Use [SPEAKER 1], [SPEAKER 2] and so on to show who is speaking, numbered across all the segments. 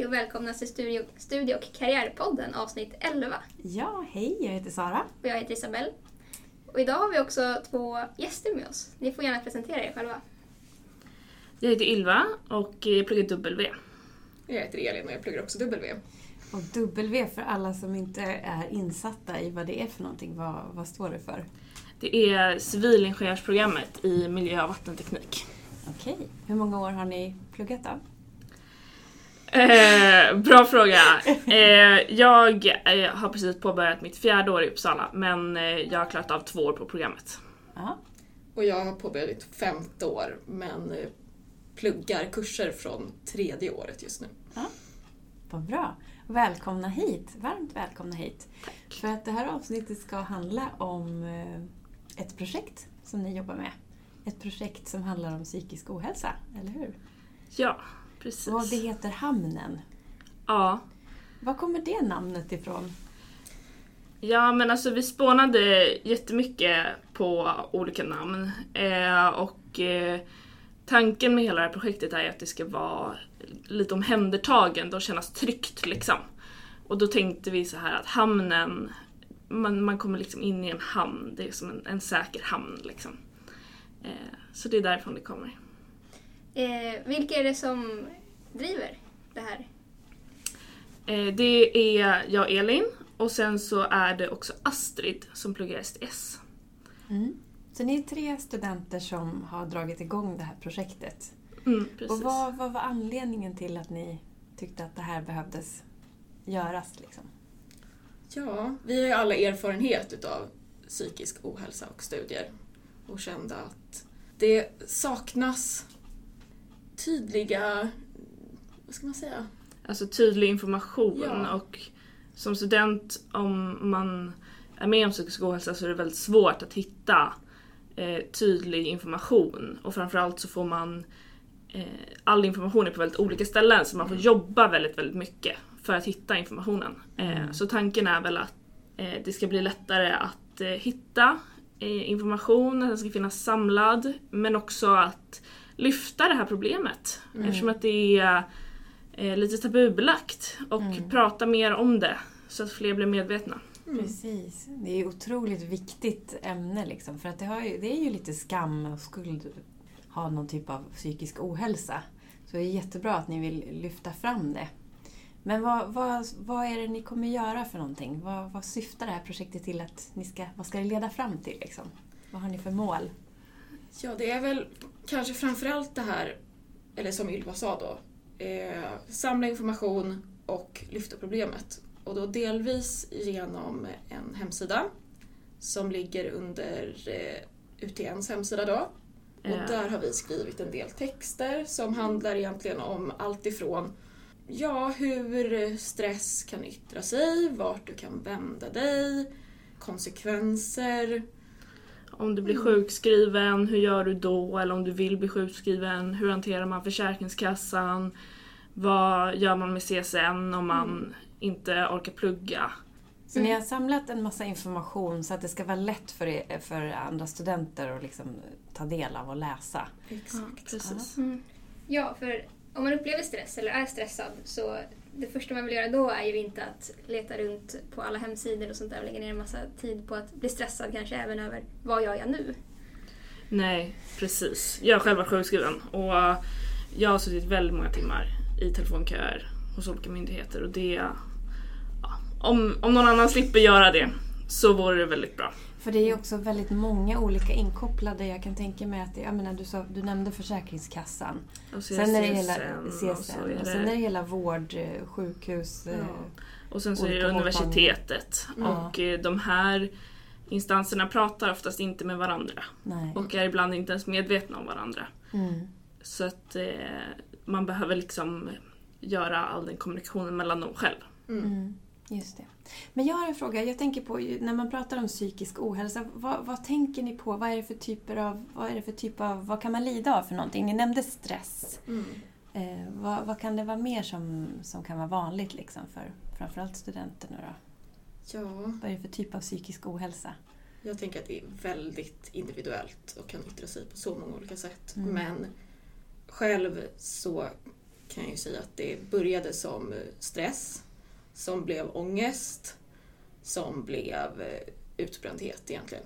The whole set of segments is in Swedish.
[SPEAKER 1] Hej och välkomna till Studie, Studie och karriärpodden avsnitt 11.
[SPEAKER 2] Ja, hej, jag heter Sara.
[SPEAKER 1] Och jag heter Isabelle. Och idag har vi också två gäster med oss. Ni får gärna presentera er själva.
[SPEAKER 3] Jag heter Ylva och jag pluggar W.
[SPEAKER 4] Jag heter Elin och jag pluggar också W.
[SPEAKER 2] Och W för alla som inte är insatta i vad det är för någonting, vad, vad står det för?
[SPEAKER 3] Det är civilingenjörsprogrammet i miljö och vattenteknik.
[SPEAKER 2] Okej, hur många år har ni pluggat då?
[SPEAKER 3] Eh, bra fråga. Eh, jag eh, har precis påbörjat mitt fjärde år i Uppsala men eh, jag har klarat av två år på programmet.
[SPEAKER 2] Ja,
[SPEAKER 4] Och jag har påbörjat mitt femte år men eh, pluggar kurser från tredje året just nu.
[SPEAKER 2] vad bra. Välkomna hit, varmt välkomna hit. För att det här avsnittet ska handla om eh, ett projekt som ni jobbar med. Ett projekt som handlar om psykisk ohälsa, eller hur?
[SPEAKER 3] Ja, precis.
[SPEAKER 2] Och det heter Hamnen.
[SPEAKER 3] Ja.
[SPEAKER 2] Var kommer det namnet ifrån?
[SPEAKER 3] ja, men alltså vi spånade jättemycket på olika namn eh, och eh, tanken med hela det här projektet är att det ska vara lite omhändertagande och kännas tryggt liksom. Och då tänkte vi så här att hamnen, man, man kommer liksom in i en hamn, det är som en, en säker hamn liksom. Eh, så det är därifrån det kommer.
[SPEAKER 1] Eh, vilka är det som driver det här?
[SPEAKER 3] Eh, det är jag Elin och sen så är det också Astrid som pluggar STS.
[SPEAKER 2] Mm. Så ni är tre studenter som har dragit igång det här projektet.
[SPEAKER 3] Mm.
[SPEAKER 2] Och vad, vad var anledningen till att ni tyckte att det här behövdes göras? Liksom?
[SPEAKER 4] Ja, vi har ju alla erfarenhet utav psykisk ohälsa och studier och kände att det saknas tydliga, vad ska man säga?
[SPEAKER 3] Alltså tydlig information
[SPEAKER 4] Ja.
[SPEAKER 3] och som student om man är med om psykisk ohälsa så är det väldigt svårt att hitta eh, tydlig information och framförallt så får man eh, all information är på väldigt olika ställen så man får jobba väldigt, väldigt mycket för att hitta informationen. Eh,
[SPEAKER 2] Mm.
[SPEAKER 3] så tanken är väl att eh, det ska bli lättare att eh, hitta eh, information, att den ska finnas samlad men också att lyfta det här problemet
[SPEAKER 2] Mm.
[SPEAKER 3] eftersom att det är eh, lite tabubelagt och
[SPEAKER 2] Mm.
[SPEAKER 3] prata mer om det så att fler blir medvetna.
[SPEAKER 4] Mm.
[SPEAKER 2] Precis. Det är ju otroligt viktigt ämne liksom. För att det, har ju, det är ju lite skam och skuld att ha någon typ av psykisk ohälsa. Så det är jättebra att ni vill lyfta fram det. Men vad, vad, vad är det ni kommer göra för någonting? Vad, vad syftar det här projektet till att ni ska, vad ska det leda fram till liksom? Vad har ni för mål?
[SPEAKER 4] Ja, det är väl kanske framförallt det här, eller som Ylva sa då, eh, samla information och lyfta problemet. Och då delvis genom en hemsida som ligger under eh, UTNs hemsida då. Och där har vi skrivit en del texter som handlar egentligen om allt ifrån ja, hur stress kan yttra sig, vart du kan vända dig, konsekvenser,
[SPEAKER 3] Om du blir
[SPEAKER 4] Mm.
[SPEAKER 3] sjukskriven, hur gör du då? Eller om du vill bli sjukskriven, hur hanterar man Försäkringskassan? Vad gör man med CSN om man
[SPEAKER 4] Mm.
[SPEAKER 3] inte orkar plugga?
[SPEAKER 2] Så
[SPEAKER 4] Mm.
[SPEAKER 2] ni har samlat en massa information så att det ska vara lätt för, er, för andra studenter att liksom ta del av och läsa.
[SPEAKER 3] Ja,
[SPEAKER 4] Exakt.
[SPEAKER 3] precis.
[SPEAKER 1] Mm. Ja, för om man upplever stress eller är stressad så det första man vill göra då är ju inte att leta runt på alla hemsidor och sånt där och lägga ner en massa tid på att bli stressad kanske även över vad gör jag nu?
[SPEAKER 3] Nej, precis. Jag har själv varit sjukskriven och jag har suttit väldigt många timmar i telefonköer hos olika myndigheter och det... Ja, om, om någon annan slipper göra det så vore det väldigt bra.
[SPEAKER 2] För det är också väldigt många olika inkopplade. Jag kan tänka mig att, det- jag menar, du, sa, du nämnde Försäkringskassan.
[SPEAKER 3] Och så
[SPEAKER 2] Sen är det hela
[SPEAKER 3] CSN och så är
[SPEAKER 2] och sen är det hela vård, eh, sjukhus. eh,
[SPEAKER 3] Ja. Och sen så är det universitetet.
[SPEAKER 2] Mm.
[SPEAKER 3] Och eh, de här instanserna pratar oftast inte med varandra.
[SPEAKER 2] Nej.
[SPEAKER 3] Och är ibland inte ens medvetna om varandra.
[SPEAKER 2] Mm.
[SPEAKER 3] Så att eh, man behöver liksom göra all den kommunikationen mellan dem själv.
[SPEAKER 4] Mm.
[SPEAKER 2] Just det. Men jag har en fråga. Jag tänker på, när man pratar om psykisk ohälsa, vad, vad tänker ni på? Vad är det för typer av, vad är det för typ av, vad kan man lida av för någonting? Ni nämnde stress.
[SPEAKER 4] Mm.
[SPEAKER 2] Eh, vad, vad kan det vara mer som, som kan vara vanligt liksom för framförallt studenter nu då?
[SPEAKER 4] Ja,
[SPEAKER 2] Vad är det för typ av psykisk ohälsa?
[SPEAKER 4] jag tänker att det är väldigt individuellt och kan yttra sig på så många olika sätt.
[SPEAKER 2] Mm.
[SPEAKER 4] Men själv så kan jag ju säga att det började som stress, som blev ångest, som blev eh, utbrändhet egentligen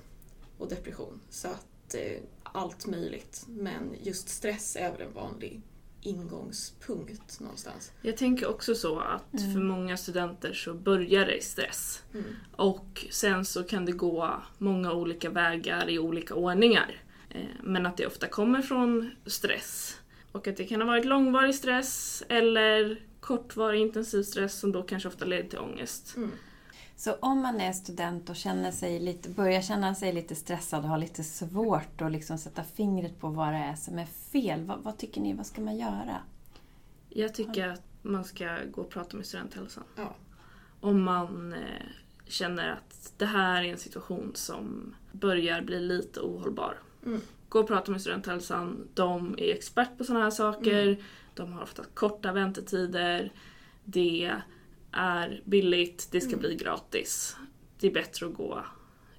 [SPEAKER 4] och depression. Så att eh, allt möjligt. Men just stress är väl en vanlig ingångspunkt någonstans.
[SPEAKER 3] Jag tänker också så att
[SPEAKER 2] Mm.
[SPEAKER 3] för många studenter så börjar det i stress.
[SPEAKER 4] Mm.
[SPEAKER 3] Och sen så kan det gå många olika vägar i olika ordningar. Eh, Men att det ofta kommer från stress. Och att det kan ha varit långvarig stress eller kortvarig intensiv stress som då kanske ofta leder till ångest.
[SPEAKER 4] Mm.
[SPEAKER 2] Så om man är student och känner sig lite, börjar känna sig lite stressad och har lite svårt att liksom sätta fingret på vad det är som är fel, vad, vad tycker ni, vad ska man göra?
[SPEAKER 3] Jag tycker att man ska gå och prata med studenthälsan.
[SPEAKER 4] Ja.
[SPEAKER 3] Om man eh, känner att det här är en situation som börjar bli lite ohållbar.
[SPEAKER 4] Mm.
[SPEAKER 3] Gå och prata med studenthälsan. De är expert på sådana här saker. De har ofta korta väntetider. Det är billigt, det ska
[SPEAKER 4] Mm.
[SPEAKER 3] bli gratis. Det är bättre att gå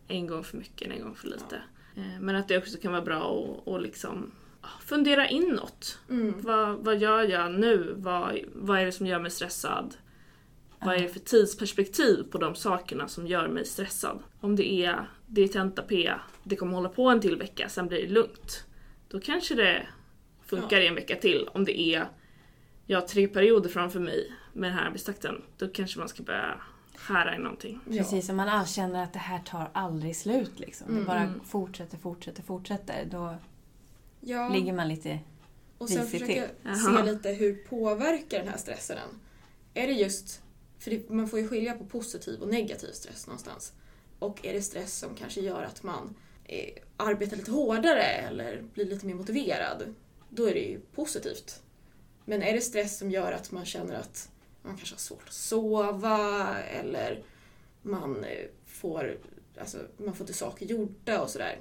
[SPEAKER 3] en gång för mycket än en gång för lite. Eh, Men att det också kan vara bra att, att liksom ja, fundera inåt.
[SPEAKER 4] Mm.
[SPEAKER 3] Vad, vad gör jag nu? Vad, vad är det som gör mig stressad? Vad är det för tidsperspektiv på de sakerna som gör mig stressad? Om det är, det är tenta P, det kommer hålla på en till vecka, sen blir det lugnt. Då kanske det funkar i en vecka till. Om det är, jag har tre perioder framför mig med den här arbetstakten, då kanske man ska börja skära i någonting.
[SPEAKER 4] Ja.
[SPEAKER 2] Precis, om man känner att det här tar aldrig slut liksom. Det
[SPEAKER 4] Mm.
[SPEAKER 2] bara
[SPEAKER 3] Mm.
[SPEAKER 2] fortsätter, fortsätter, fortsätter. Då
[SPEAKER 4] Ja.
[SPEAKER 2] ligger man lite...
[SPEAKER 4] Och sen försöka
[SPEAKER 3] Jaha.
[SPEAKER 4] se lite hur påverkar den här stressen en? Är det just, för det, man får ju skilja på positiv och negativ stress någonstans. Och är det stress som kanske gör att man eh, arbetar lite hårdare eller blir lite mer motiverad, då är det ju positivt. Men är det stress som gör att man känner att man kanske har svårt att sova eller man eh, får, alltså, man får inte saker gjorda och sådär.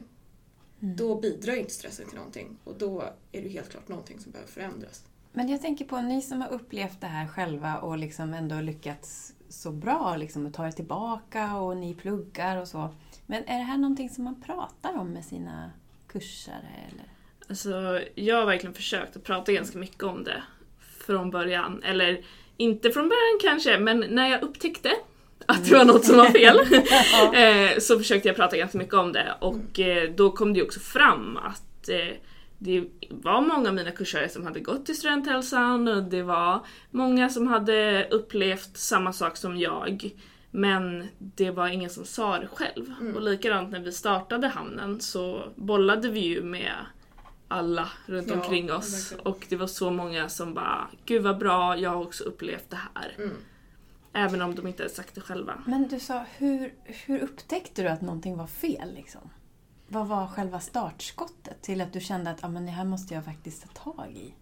[SPEAKER 2] Mm.
[SPEAKER 4] Då bidrar ju inte stressen till någonting och då är det helt klart någonting som behöver förändras.
[SPEAKER 2] Men jag tänker på ni som har upplevt det här själva och liksom ändå lyckats så bra liksom, att ta er tillbaka och ni pluggar och så. Men är det här någonting som man pratar om med sina kursare? Eller?
[SPEAKER 3] Alltså, jag har verkligen försökt att prata ganska mycket om det från början. Eller inte från början kanske, men när jag upptäckte att det var något som var fel eh, så försökte jag prata ganska mycket om det. Och eh, då kom det ju också fram att eh, det var många av mina kursare som hade gått till studenthälsan och det var många som hade upplevt samma sak som jag. Men det var ingen som sa det själv.
[SPEAKER 4] Mm.
[SPEAKER 3] Och likadant när vi startade hamnen så bollade vi ju med alla runt
[SPEAKER 4] Ja,
[SPEAKER 3] omkring oss.
[SPEAKER 4] verkligen.
[SPEAKER 3] Och det var så många som bara “Gud vad bra, jag har också upplevt det här”.
[SPEAKER 4] Mm.
[SPEAKER 3] Även om de inte hade sagt det själva.
[SPEAKER 2] Men du sa, hur, hur upptäckte du att någonting var fel? Liksom? Vad var själva startskottet till att du kände att ah, men det här måste jag faktiskt ta tag i?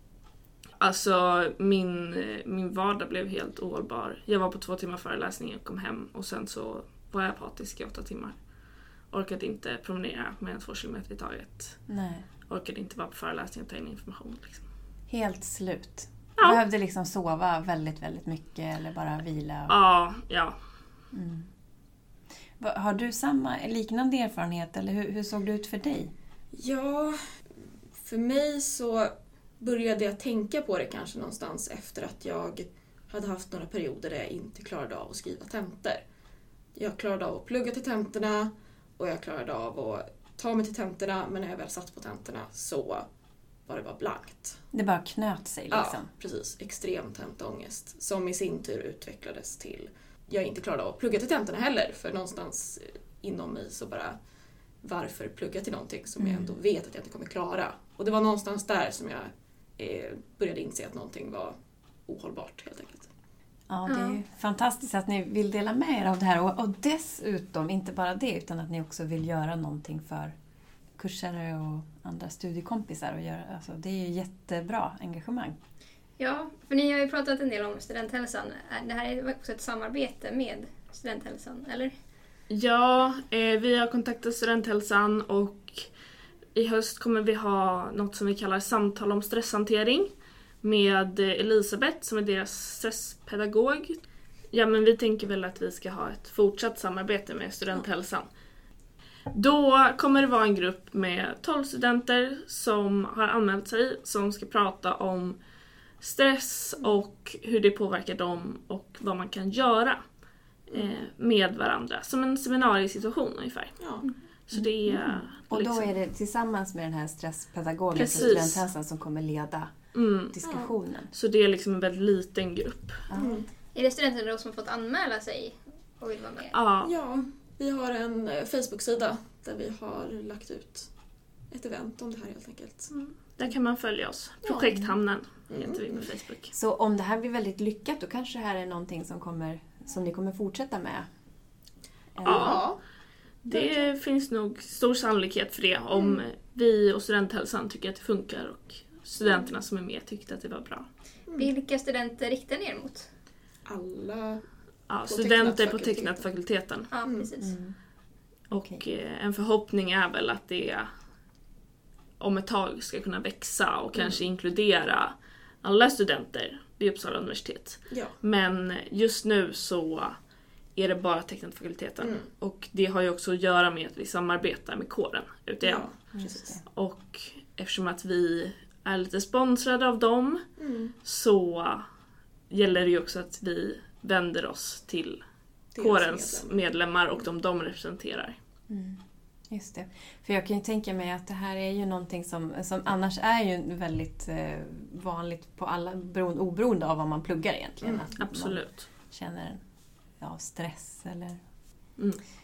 [SPEAKER 3] Alltså min, min vardag blev helt ohållbar. Jag var på två timmar föreläsning och kom hem och sen så var jag apatisk i åtta timmar. Orkade inte promenera mer än två kilometer i taget.
[SPEAKER 2] Nej.
[SPEAKER 3] Orkade inte vara på föreläsning och ta in information. Liksom.
[SPEAKER 2] Helt slut.
[SPEAKER 3] Ja.
[SPEAKER 2] Behövde liksom sova väldigt, väldigt mycket eller bara vila?
[SPEAKER 3] Ja, ja.
[SPEAKER 2] Mm. Har du samma, liknande erfarenhet eller hur, hur såg det ut för dig?
[SPEAKER 4] Ja, för mig så började jag tänka på det kanske någonstans efter att jag hade haft några perioder där jag inte klarade av att skriva tentor. Jag klarade av att plugga till tentorna och jag klarade av att ta mig till tentorna men när jag väl satt på tentorna så var det bara blankt.
[SPEAKER 2] Det bara knöt sig
[SPEAKER 4] Ja,
[SPEAKER 2] liksom?
[SPEAKER 4] precis. Extrem tentaångest som i sin tur utvecklades till jag inte klarade av att plugga till tentorna heller för någonstans eh, inom mig så bara varför plugga till någonting som jag
[SPEAKER 2] Mm.
[SPEAKER 4] ändå vet att jag inte kommer klara? Och det var någonstans där som jag eh, började inse att någonting var ohållbart helt enkelt.
[SPEAKER 2] Ja, det är ju fantastiskt att ni vill dela med er av det här och, och dessutom, inte bara det, utan att ni också vill göra någonting för kursare och andra studiekompisar. Och göra, alltså, det är ju jättebra engagemang.
[SPEAKER 1] Ja, för ni har ju pratat en del om studenthälsan. Det här är också ett samarbete med studenthälsan, eller?
[SPEAKER 3] Ja, eh, vi har kontaktat studenthälsan och i höst kommer vi ha något som vi kallar samtal om stresshantering med eh, Elisabeth som är deras stresspedagog. Ja, men vi tänker väl att vi ska ha ett fortsatt samarbete med studenthälsan. Då kommer det vara en grupp med 12 studenter som har anmält sig som ska prata om stress och hur det påverkar dem och vad man kan göra eh, med varandra. Som en seminariesituation ungefär.
[SPEAKER 4] Ja.
[SPEAKER 3] Så det är...
[SPEAKER 2] Mm. Och då
[SPEAKER 3] liksom-
[SPEAKER 2] är det tillsammans med den här stresspedagogen
[SPEAKER 3] Precis.
[SPEAKER 2] studenthälsan som kommer leda
[SPEAKER 3] mm,
[SPEAKER 2] diskussionen.
[SPEAKER 3] så det är liksom en väldigt liten grupp.
[SPEAKER 4] Mm.
[SPEAKER 1] Är det studenterna då som har fått anmäla sig och vill vara med?
[SPEAKER 3] Ja,
[SPEAKER 4] ja, vi har en eh, Facebook-sida där vi har lagt ut ett event om det här helt enkelt.
[SPEAKER 3] där kan man följa oss. Projekthamnen
[SPEAKER 4] Mm.
[SPEAKER 3] Heter vi på Facebook.
[SPEAKER 2] Så om det här blir väldigt lyckat då kanske det här är någonting som, kommer, som ni kommer fortsätta med? Eller?
[SPEAKER 3] Ja. Det finns nog stor sannolikhet för det om vi och studenthälsan tycker att det funkar och studenterna som är med tyckte att det var bra.
[SPEAKER 1] Vilka studenter riktar ni er mot?
[SPEAKER 4] Alla...
[SPEAKER 3] Ja,
[SPEAKER 4] På
[SPEAKER 3] studenter på
[SPEAKER 4] tecknat-fakulteten.
[SPEAKER 1] Ja,
[SPEAKER 4] Mm.
[SPEAKER 1] precis.
[SPEAKER 2] Mm.
[SPEAKER 3] Och
[SPEAKER 2] Okej.
[SPEAKER 3] eh, en förhoppning är väl att det om ett tag ska kunna växa och kanske inkludera alla studenter vid Uppsala universitet.
[SPEAKER 4] Ja.
[SPEAKER 3] Men just nu så är det bara tecknat-fakulteten.
[SPEAKER 4] Mm.
[SPEAKER 3] Och det har ju också att göra med att vi samarbetar med kåren ute igen.
[SPEAKER 4] Ja.
[SPEAKER 3] Och eftersom att vi är lite sponsrade av dem
[SPEAKER 4] Mm.
[SPEAKER 3] så gäller det ju också att vi vänder oss till
[SPEAKER 4] Deras
[SPEAKER 3] kårens
[SPEAKER 4] medlem.
[SPEAKER 3] medlemmar och de de representerar.
[SPEAKER 2] Mm. Just det. För jag kan ju tänka mig att det här är ju någonting som, som annars är ju väldigt eh, vanligt på alla, beroende, oberoende av vad man pluggar egentligen.
[SPEAKER 4] Mm,
[SPEAKER 2] att man
[SPEAKER 3] Absolut.
[SPEAKER 2] känner ja, stress eller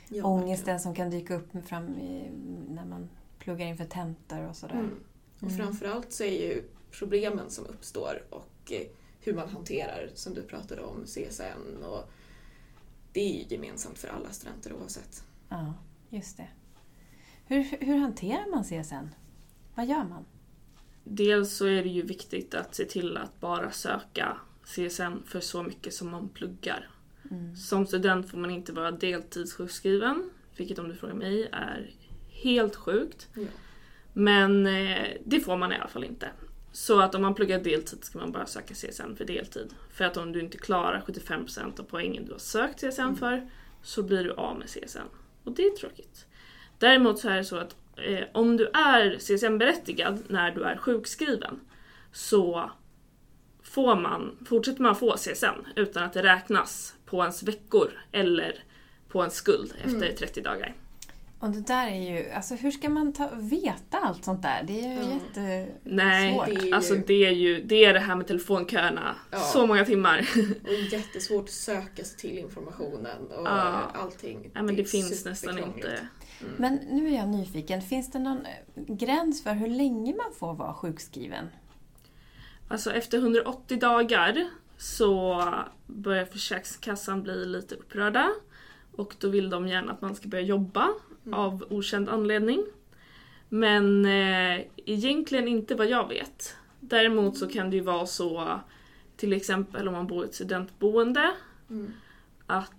[SPEAKER 4] Ja,
[SPEAKER 2] ångesten som kan dyka upp fram i, när man pluggar inför tentor och sådär.
[SPEAKER 4] Mm. Och
[SPEAKER 2] Mm.
[SPEAKER 4] framförallt så är ju problemen som uppstår och eh, hur man hanterar, som du pratade om, CSN och det är ju gemensamt för alla studenter oavsett.
[SPEAKER 2] Ja, just det. Hur, hur hanterar man CSN? Vad gör man?
[SPEAKER 3] Dels så är det ju viktigt att se till att bara söka CSN för så mycket som man pluggar.
[SPEAKER 2] Mm.
[SPEAKER 3] Som student får man inte vara deltidssjukskriven, vilket om du frågar mig är helt sjukt.
[SPEAKER 4] Ja.
[SPEAKER 3] Men eh, det får man i alla fall inte. Så att om man pluggar deltid ska man bara söka CSN för deltid. För att om du inte klarar 75% av poängen du har sökt CSN
[SPEAKER 4] Mm.
[SPEAKER 3] för så blir du av med CSN. Och det är tråkigt. Däremot så är det så att eh, om du är CSN-berättigad när du är sjukskriven så får man, fortsätter man få CSN utan att det räknas på ens veckor eller på en skuld efter
[SPEAKER 4] Mm.
[SPEAKER 3] 30 dagar.
[SPEAKER 2] Och det där är ju, alltså hur ska man ta, veta allt sånt där? Det är ju
[SPEAKER 4] Ja.
[SPEAKER 2] jätte...
[SPEAKER 3] Nej,
[SPEAKER 2] Svårt.
[SPEAKER 4] Det är ju-
[SPEAKER 3] alltså det är ju det, är det här med telefonköerna.
[SPEAKER 4] Ja.
[SPEAKER 3] Så många timmar.
[SPEAKER 4] Och jättesvårt att söka sig till informationen och
[SPEAKER 3] Ja.
[SPEAKER 4] allting.
[SPEAKER 3] Nej, men det
[SPEAKER 4] är
[SPEAKER 3] finns nästan inte.
[SPEAKER 4] Mm.
[SPEAKER 2] Men nu är jag nyfiken, finns det någon eh, gräns för hur länge man får vara sjukskriven?
[SPEAKER 3] Alltså efter 180 dagar så börjar Försäkringskassan bli lite upprörda. Och då vill de gärna att man ska börja jobba
[SPEAKER 4] Mm.
[SPEAKER 3] av okänd anledning. Men eh, egentligen inte vad jag vet. Däremot så kan det ju vara så, till exempel om man bor i ett studentboende,
[SPEAKER 4] Mm.
[SPEAKER 3] att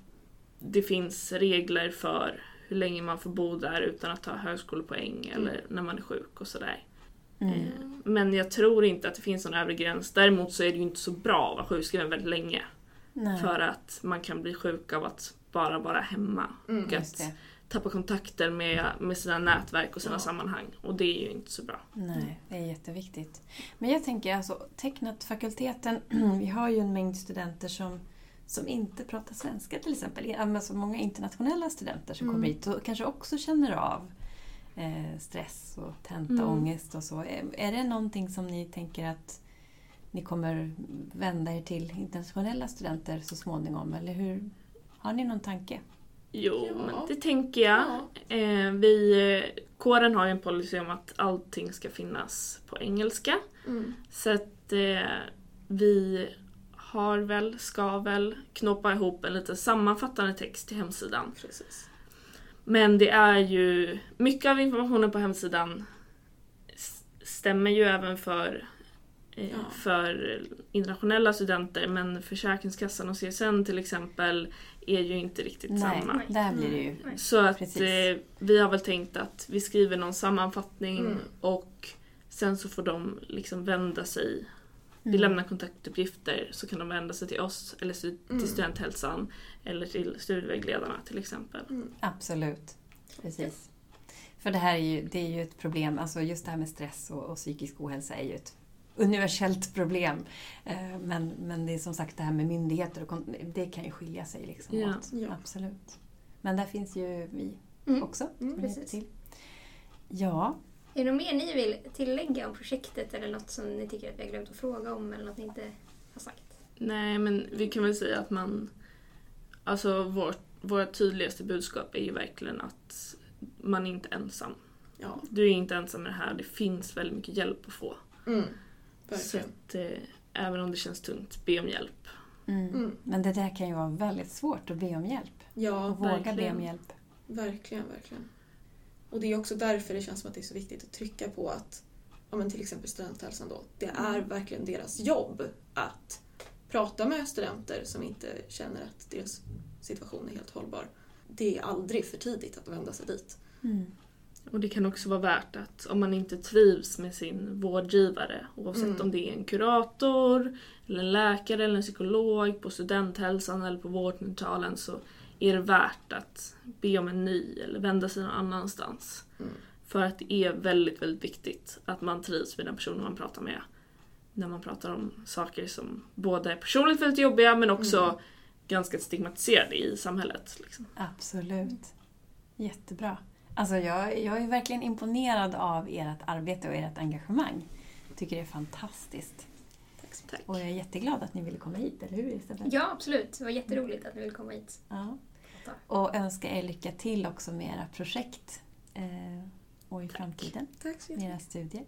[SPEAKER 3] det finns regler för hur länge man får bo där utan att ta högskolepoäng eller när man är sjuk och sådär.
[SPEAKER 2] Mm.
[SPEAKER 3] Eh, Men jag tror inte att det finns någon övre gräns. Däremot så är det ju inte så bra att vara sjukskriven väldigt länge.
[SPEAKER 2] Nej,
[SPEAKER 3] För att man kan bli sjuk av att bara vara hemma.
[SPEAKER 4] Mm.
[SPEAKER 3] Och att tappa kontakter med, med sina nätverk och sina
[SPEAKER 4] Ja.
[SPEAKER 3] sammanhang. Och det är ju inte så bra.
[SPEAKER 2] Nej, det är jätteviktigt. Men jag tänker alltså, tecknat fakulteten, vi har ju en mängd studenter som, som inte pratar svenska till exempel. Alltså många internationella studenter som
[SPEAKER 4] Mm.
[SPEAKER 2] kommer hit och kanske också känner av eh, stress och tentaångest och så. Är, är det någonting som ni tänker att ni kommer vända er till internationella studenter så småningom? Eller hur? Har ni någon tanke?
[SPEAKER 3] Jo,
[SPEAKER 4] Ja.
[SPEAKER 3] men det tänker jag.
[SPEAKER 4] Ja.
[SPEAKER 3] Eh, vi, eh, kåren har ju en policy om att allting ska finnas på engelska.
[SPEAKER 4] Mm.
[SPEAKER 3] Så att eh, vi har väl, ska väl knåpa ihop en lite sammanfattande text till hemsidan.
[SPEAKER 4] Precis.
[SPEAKER 3] Men det är ju, mycket av informationen på hemsidan stämmer ju även för, eh,
[SPEAKER 4] Ja.
[SPEAKER 3] för internationella studenter men Försäkringskassan och CSN till exempel är ju inte riktigt
[SPEAKER 2] Nej,
[SPEAKER 3] samma.
[SPEAKER 2] där blir det ju...
[SPEAKER 1] Nej.
[SPEAKER 3] Så att eh, vi har väl tänkt att vi skriver någon sammanfattning
[SPEAKER 4] Mm.
[SPEAKER 3] och sen så får de liksom vända sig. Vi
[SPEAKER 2] Mm.
[SPEAKER 3] lämnar kontaktuppgifter så kan de vända sig till oss eller stu-
[SPEAKER 4] Mm.
[SPEAKER 3] till studenthälsan eller till studievägledarna till exempel.
[SPEAKER 4] Mm.
[SPEAKER 2] Absolut. Precis. För det här är ju, det är ju ett problem, alltså just det här med stress och, och psykisk ohälsa är ju ett universellt problem. Eh, Men, men det är som sagt det här med myndigheter och det kan ju skilja sig liksom
[SPEAKER 3] Ja.
[SPEAKER 2] åt.
[SPEAKER 4] Ja.
[SPEAKER 2] Absolut. Men där finns ju vi
[SPEAKER 1] Mm.
[SPEAKER 2] också.
[SPEAKER 4] Mm,
[SPEAKER 1] precis.
[SPEAKER 2] till. Ja,
[SPEAKER 1] Är det något mer ni vill tillägga om projektet eller något som ni tycker att vi har glömt att fråga om eller något ni inte har sagt?
[SPEAKER 3] Nej, men vi kan väl säga att man... Alltså vårt, vårt tydligaste budskap är ju verkligen att man är inte ensam.
[SPEAKER 4] Ja.
[SPEAKER 3] Du är inte ensam med det här, det finns väldigt mycket hjälp att få.
[SPEAKER 4] Mm.
[SPEAKER 3] Så
[SPEAKER 4] Verkligen.
[SPEAKER 3] att, eh, även om det känns tungt, be om hjälp.
[SPEAKER 2] mm.
[SPEAKER 4] Mm.
[SPEAKER 2] men det där kan ju vara väldigt svårt att be om hjälp.
[SPEAKER 4] Ja,
[SPEAKER 2] och våga be
[SPEAKER 3] verkligen.
[SPEAKER 2] om hjälp.
[SPEAKER 4] Verkligen, verkligen. Och det är också därför det känns som att det är så viktigt att trycka på att ja, men till exempel studenthälsan då, det är verkligen deras jobb att prata med studenter som inte känner att deras situation är helt hållbar. Det är aldrig för tidigt att vända sig dit.
[SPEAKER 2] Mm.
[SPEAKER 3] Och det kan också vara värt att om man inte trivs med sin vårdgivare, oavsett
[SPEAKER 4] Mm.
[SPEAKER 3] om det är en kurator, eller en läkare eller en psykolog på studenthälsan eller på vårdcentralen så är det värt att be om en ny eller vända sig någon annanstans.
[SPEAKER 4] Mm.
[SPEAKER 3] För att det är väldigt, väldigt viktigt att man trivs med den personen man pratar med. När man pratar om saker som både är personligt väldigt jobbiga men också
[SPEAKER 4] Mm.
[SPEAKER 3] ganska stigmatiserade i samhället. Liksom.
[SPEAKER 2] Absolut. Jättebra. Alltså jag, jag är verkligen imponerad av ert arbete och ert engagemang. tycker det är fantastiskt.
[SPEAKER 3] Tack.
[SPEAKER 2] Och jag är jätteglad att ni ville komma hit, eller hur Isabel?
[SPEAKER 1] Ja, absolut. Det var jätteroligt att ni ville komma hit.
[SPEAKER 2] Ja.
[SPEAKER 1] Och
[SPEAKER 2] önskar er lycka till också med era projekt eh, och i framtiden
[SPEAKER 4] Tack så
[SPEAKER 2] med era studier.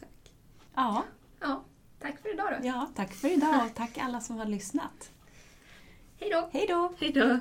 [SPEAKER 4] Tack.
[SPEAKER 2] Ja,
[SPEAKER 1] Ja, tack för idag då.
[SPEAKER 2] ja, tack för idag och tack alla som har lyssnat.
[SPEAKER 1] Hej då!
[SPEAKER 2] Hej då!
[SPEAKER 3] Hej då!